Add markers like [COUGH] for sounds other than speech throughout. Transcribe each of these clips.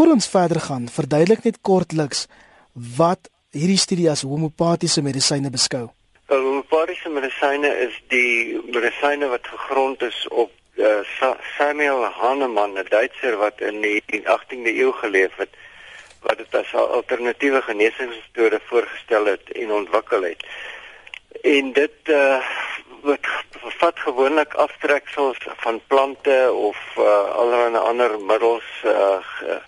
voor ons verder gaan, verduidelik net kortliks wat hierdie studie as homopatiese medisyne beskou. Homopatiese medisyne is die medisyne wat gegrond is op uh, Samuel Hahnemann, 'n Duitser wat in die 18de eeu geleef het wat dit as 'n alternatiewe genesingsmetode voorgestel het en ontwikkel het. En dit uh word bevat gewoonlik aftreksels van plante of uh allerlei ander middels uh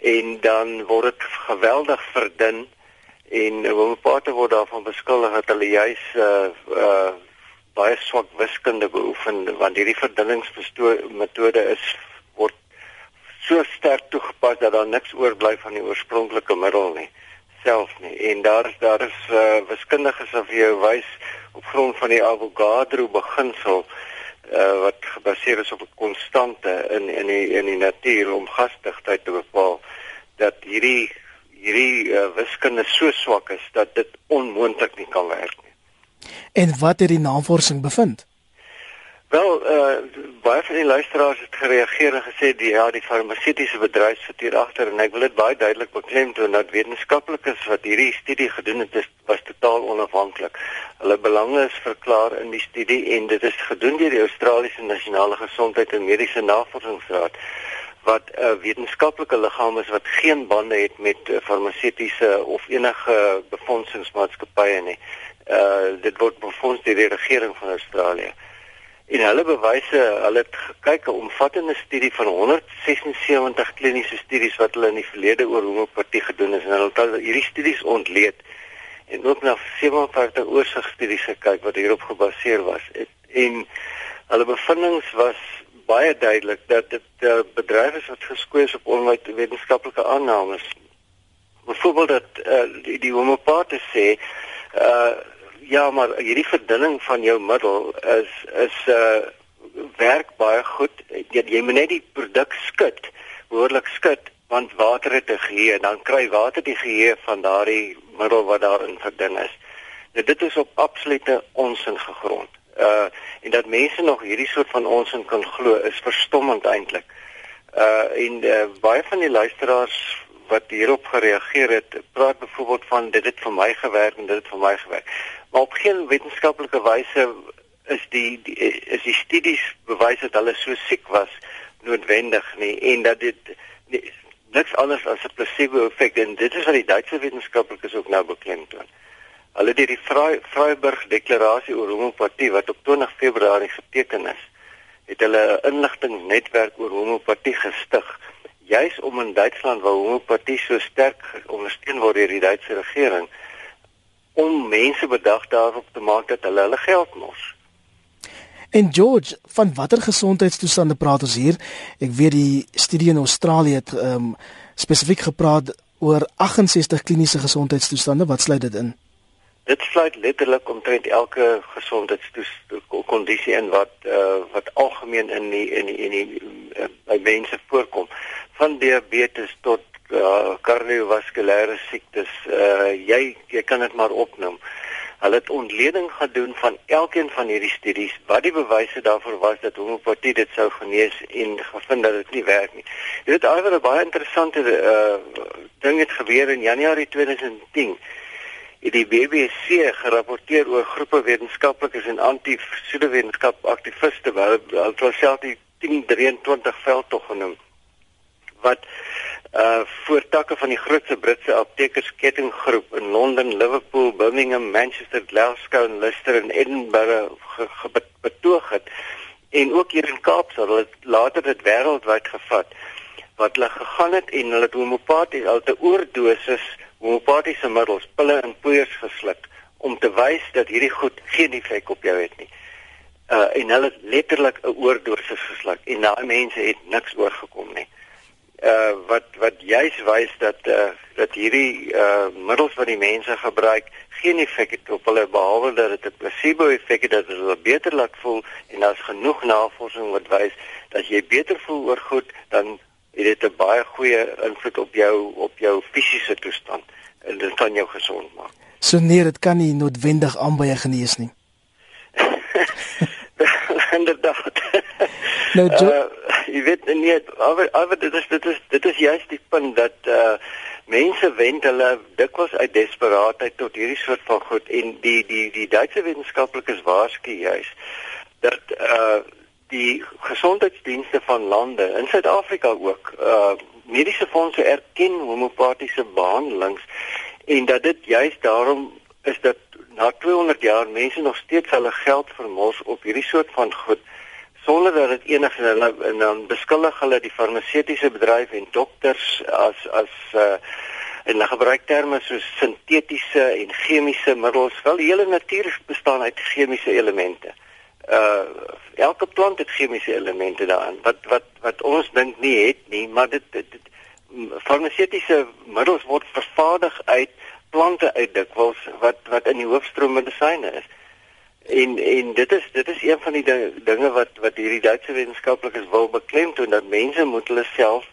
en dan word dit geweldig verdun en homopate word daarvan beskuldig dat hulle juis uh uh baie swak wiskunde beoefen want hierdie verdunningsmetode is word so sterk toegepas dat daar niks oorbly van die oorspronklike middel nie self nie. En daar is daar is uh, wiskundiges wat vir jou wys op grond van die Avogadro beginsel wat gebaseer is op 'n konstante in in die in die natuur om gasdigtheid te bepaal dat hierdie hierdie uh, wiskunde so swak is dat dit onmoontlik nie kan werk nie. En wat het die navorsing bevind? Wel, uh baie van die luisteraars het gereageer en gesê die ja, die farmaseutiese bedryf sit hier agter en ek wil dit baie duidelik beklemtoon dat wetenskaplikes wat hierdie studie gedoen het, is, was totaal onafhanklik. Hulle belange is verklaar in die studie en dit is gedoen deur die Australiese Nasionale Gesondheid en Mediese Navorsingsraad wat 'n uh, wetenskaplike liggaam is wat geen bande het met uh, farmaseutiese of enige befondsingsmaatskappye nie. Uh dit word befonds deur die regering van Australië. En hulle bewyse, hulle het gekyk 'n omvattende studie van 176 kliniese studies wat hulle in die verlede oor homopatie gedoen het en hulle het hierdie studies ontleed en ook na 57 oorsigstudies gekyk wat hierop gebaseer was. En hulle bevindinge was baie duidelik dat dit uh, bedrywe is wat geskoes op onwyd wetenskaplike aannames. Byvoorbeeld dat uh, die, die homopate sê uh ja, maar hierdie verdunning van jou middel is is uh werk baie goed. Jy, jy moet net die produk skud, behoorlik skud want water het te gee en dan kry water die geheue van daardie middel wat daarin verdun is. Nou dit is op absolute onsin gegrond. Uh en dat mense nog hierdie soort van onsin kan glo is verstommend eintlik. Uh en uh, baie van die luisteraars wat hierop gereageer het, praat byvoorbeeld van dit het vir my gewerk en dit het vir my gewerk. Geen wetenskaplike wyse is die, die is die studies bewys dat hulle so siek was noodwendig nie en dat dit nie, niks anders as 'n placebo effek en dit is wat die Duitse wetenskaplikes ook nou beklemtoon. Hulle het die Freiburg deklarasie oor homopatie wat op 20 Februarie geteken is, het hulle 'n inligtingnetwerk oor homopatie gestig juis om in Duitsland waar homopatie so sterk ondersteun word deur die Duitse regering om mense bedag daarop te maak dat hulle hulle geld mors. En George, van watter gesondheidstoestande praat ons hier? Ek weet die studie in Australië het ehm um, spesifiek gepraat oor 68 kliniese gesondheidstoestande. Wat sluit dit in? Dit sluit letterlik omtrent elke gesondheidskondisie in wat uh, wat algemeen in die in die in die uh, by mense voorkom van diabetes tot uh, kardiovaskulêre siektes uh, jy jy kan dit maar opnoem. Hulle het ontleding gedoen van elkeen van hierdie studies wat die bewyse daarvoor was dat homopatie dit sou genees en gevind dat dit nie werk nie. Dit het alweer 'n baie interessante uh, ding het gebeur in Januarie 2010 het die BBC gerapporteer oor groepe wetenskaplikes en anti-pseudowetenskap aktiviste wat hulle self die 1023 veldtog genoem wat uh voor takke van die grootste Britse aptekerskettinggroep in Londen, Liverpool, Birmingham, Manchester, Glasgow en Leicester en Edinburgh ge, ge, betoog het en ook hier in Kaapstad. Hulle het later dit wêreldwyd gevat. Wat hulle gegaan het en hulle het homopatie al te oordosis homopatiese middels, pille en poeiers gesluk om te wys dat hierdie goed geen effek op jou het nie. Uh en hulle het letterlik 'n oordosis gesluk en daai mense het niks oorgekom nie uh wat wat juis wys dat uh dat hierdie uh middels wat die mense gebruik geen effek het op hulle behalwe dat dit 'n placebo effek het dat hulle beter laat voel en daar's genoeg navorsing wat wys dat jy beter voel oor goed dan het dit 'n baie goeie invloed op jou op jou fisiese toestand en dit kan jou gesond maak. So nee, dit kan nie noodwendig aanbye genees nie. [LAUGHS] Inderdaad. Nou uh, jy weet nee, maar dit is dit is dit is juist die punt dat uh mense wend hulle dikwels uit desperaatheid tot hierdie soort van goed en die die die Duitse wetenskaplikes waarsku juist dat uh die gesondheidsdienste van lande in Suid-Afrika ook uh mediese fondse erken homopatiese behandelings en dat dit juist daarom is dat na 200 jaar mense nog steeds hulle geld vermors op hierdie soort van goed sonder dat dit enige hulle en dan beskuldig hulle die farmaseutiese bedryf en dokters as as uh en hulle gebruik terme soos sintetiese en chemiese middels. Wel die hele natuur bestaan uit chemiese elemente. Uh elke plant het chemiese elemente daarin wat wat wat ons dink nie het nie maar dit, dit, dit farmaseutiese middels word vervaardig uit plante uit dikwels wat wat in die hoofstroom medisyne is en en dit is dit is een van die dinge wat wat hierdie Duitse wetenskaplikes wil beklemtoon dat mense moet hulle self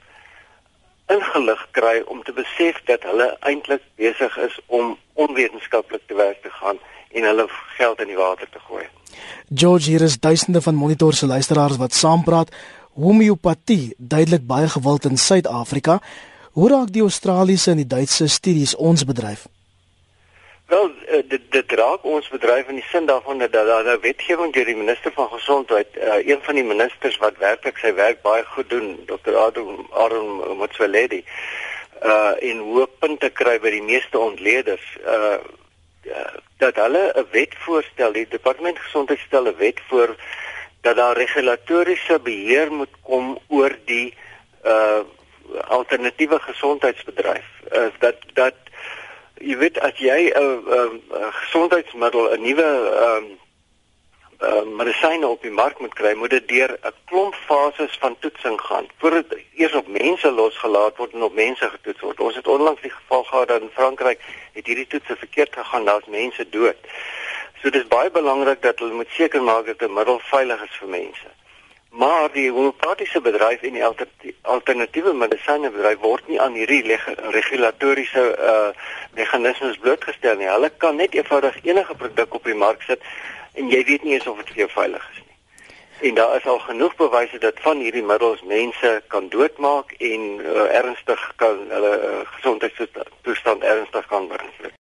ingelig kry om te besef dat hulle eintlik besig is om onwetenskaplik te werk te gaan en hulle geld in die water te gooi. George hier is duisende van monitor se luisteraars wat saampraat. Homeopatie duidelik baie gewild in Suid-Afrika. Hoe raak die Australiese en die Duitse studies ons bedryf? Wel eh, dit dit raak ons bedryf in die sin daarvan dat daar nou wetgewing deur die minister van gesondheid, uh, een van die ministers wat werklik sy werk baie goed doen, Dr. Adam Adam Motsoaledi, uh in hoë punte kry by die meeste ontleeders. Uh dat hulle 'n wet voorstel, die departement gesondheid stel 'n wet voor dat daar regulatoriese beheer moet kom oor die uh alternatiewe gesondheidsbedryf. Uh, dat dat jy weet as jy 'n gesondheidsmiddel, 'n nuwe ehm um, uh, medisyne op die mark moet kry, moet dit deur 'n klomp fases van toetsing gaan voordat eers op mense losgelaat word en op mense getoets word. Ons het onlangs die geval gehad dat in Frankryk het hierdie toetse verkeerd gegaan, daar's mense dood. So dis baie belangrik dat hulle moet seker maak dat 'n middel veilig is vir mense. Maar die homopatiese bedryf en die alternatiewe medisyne bedryf word nie aan hierdie regulatoriese uh meganismes blootgestel nie. Hulle kan net eenvoudig enige produk op die mark sit en jy weet nie eens of dit vir jou veilig is nie. En daar is al genoeg bewyse dat van hierdie middels mense kan doodmaak en uh, ernstig kan hulle uh, gesondheidstoestand ernstig kan beïnvloed.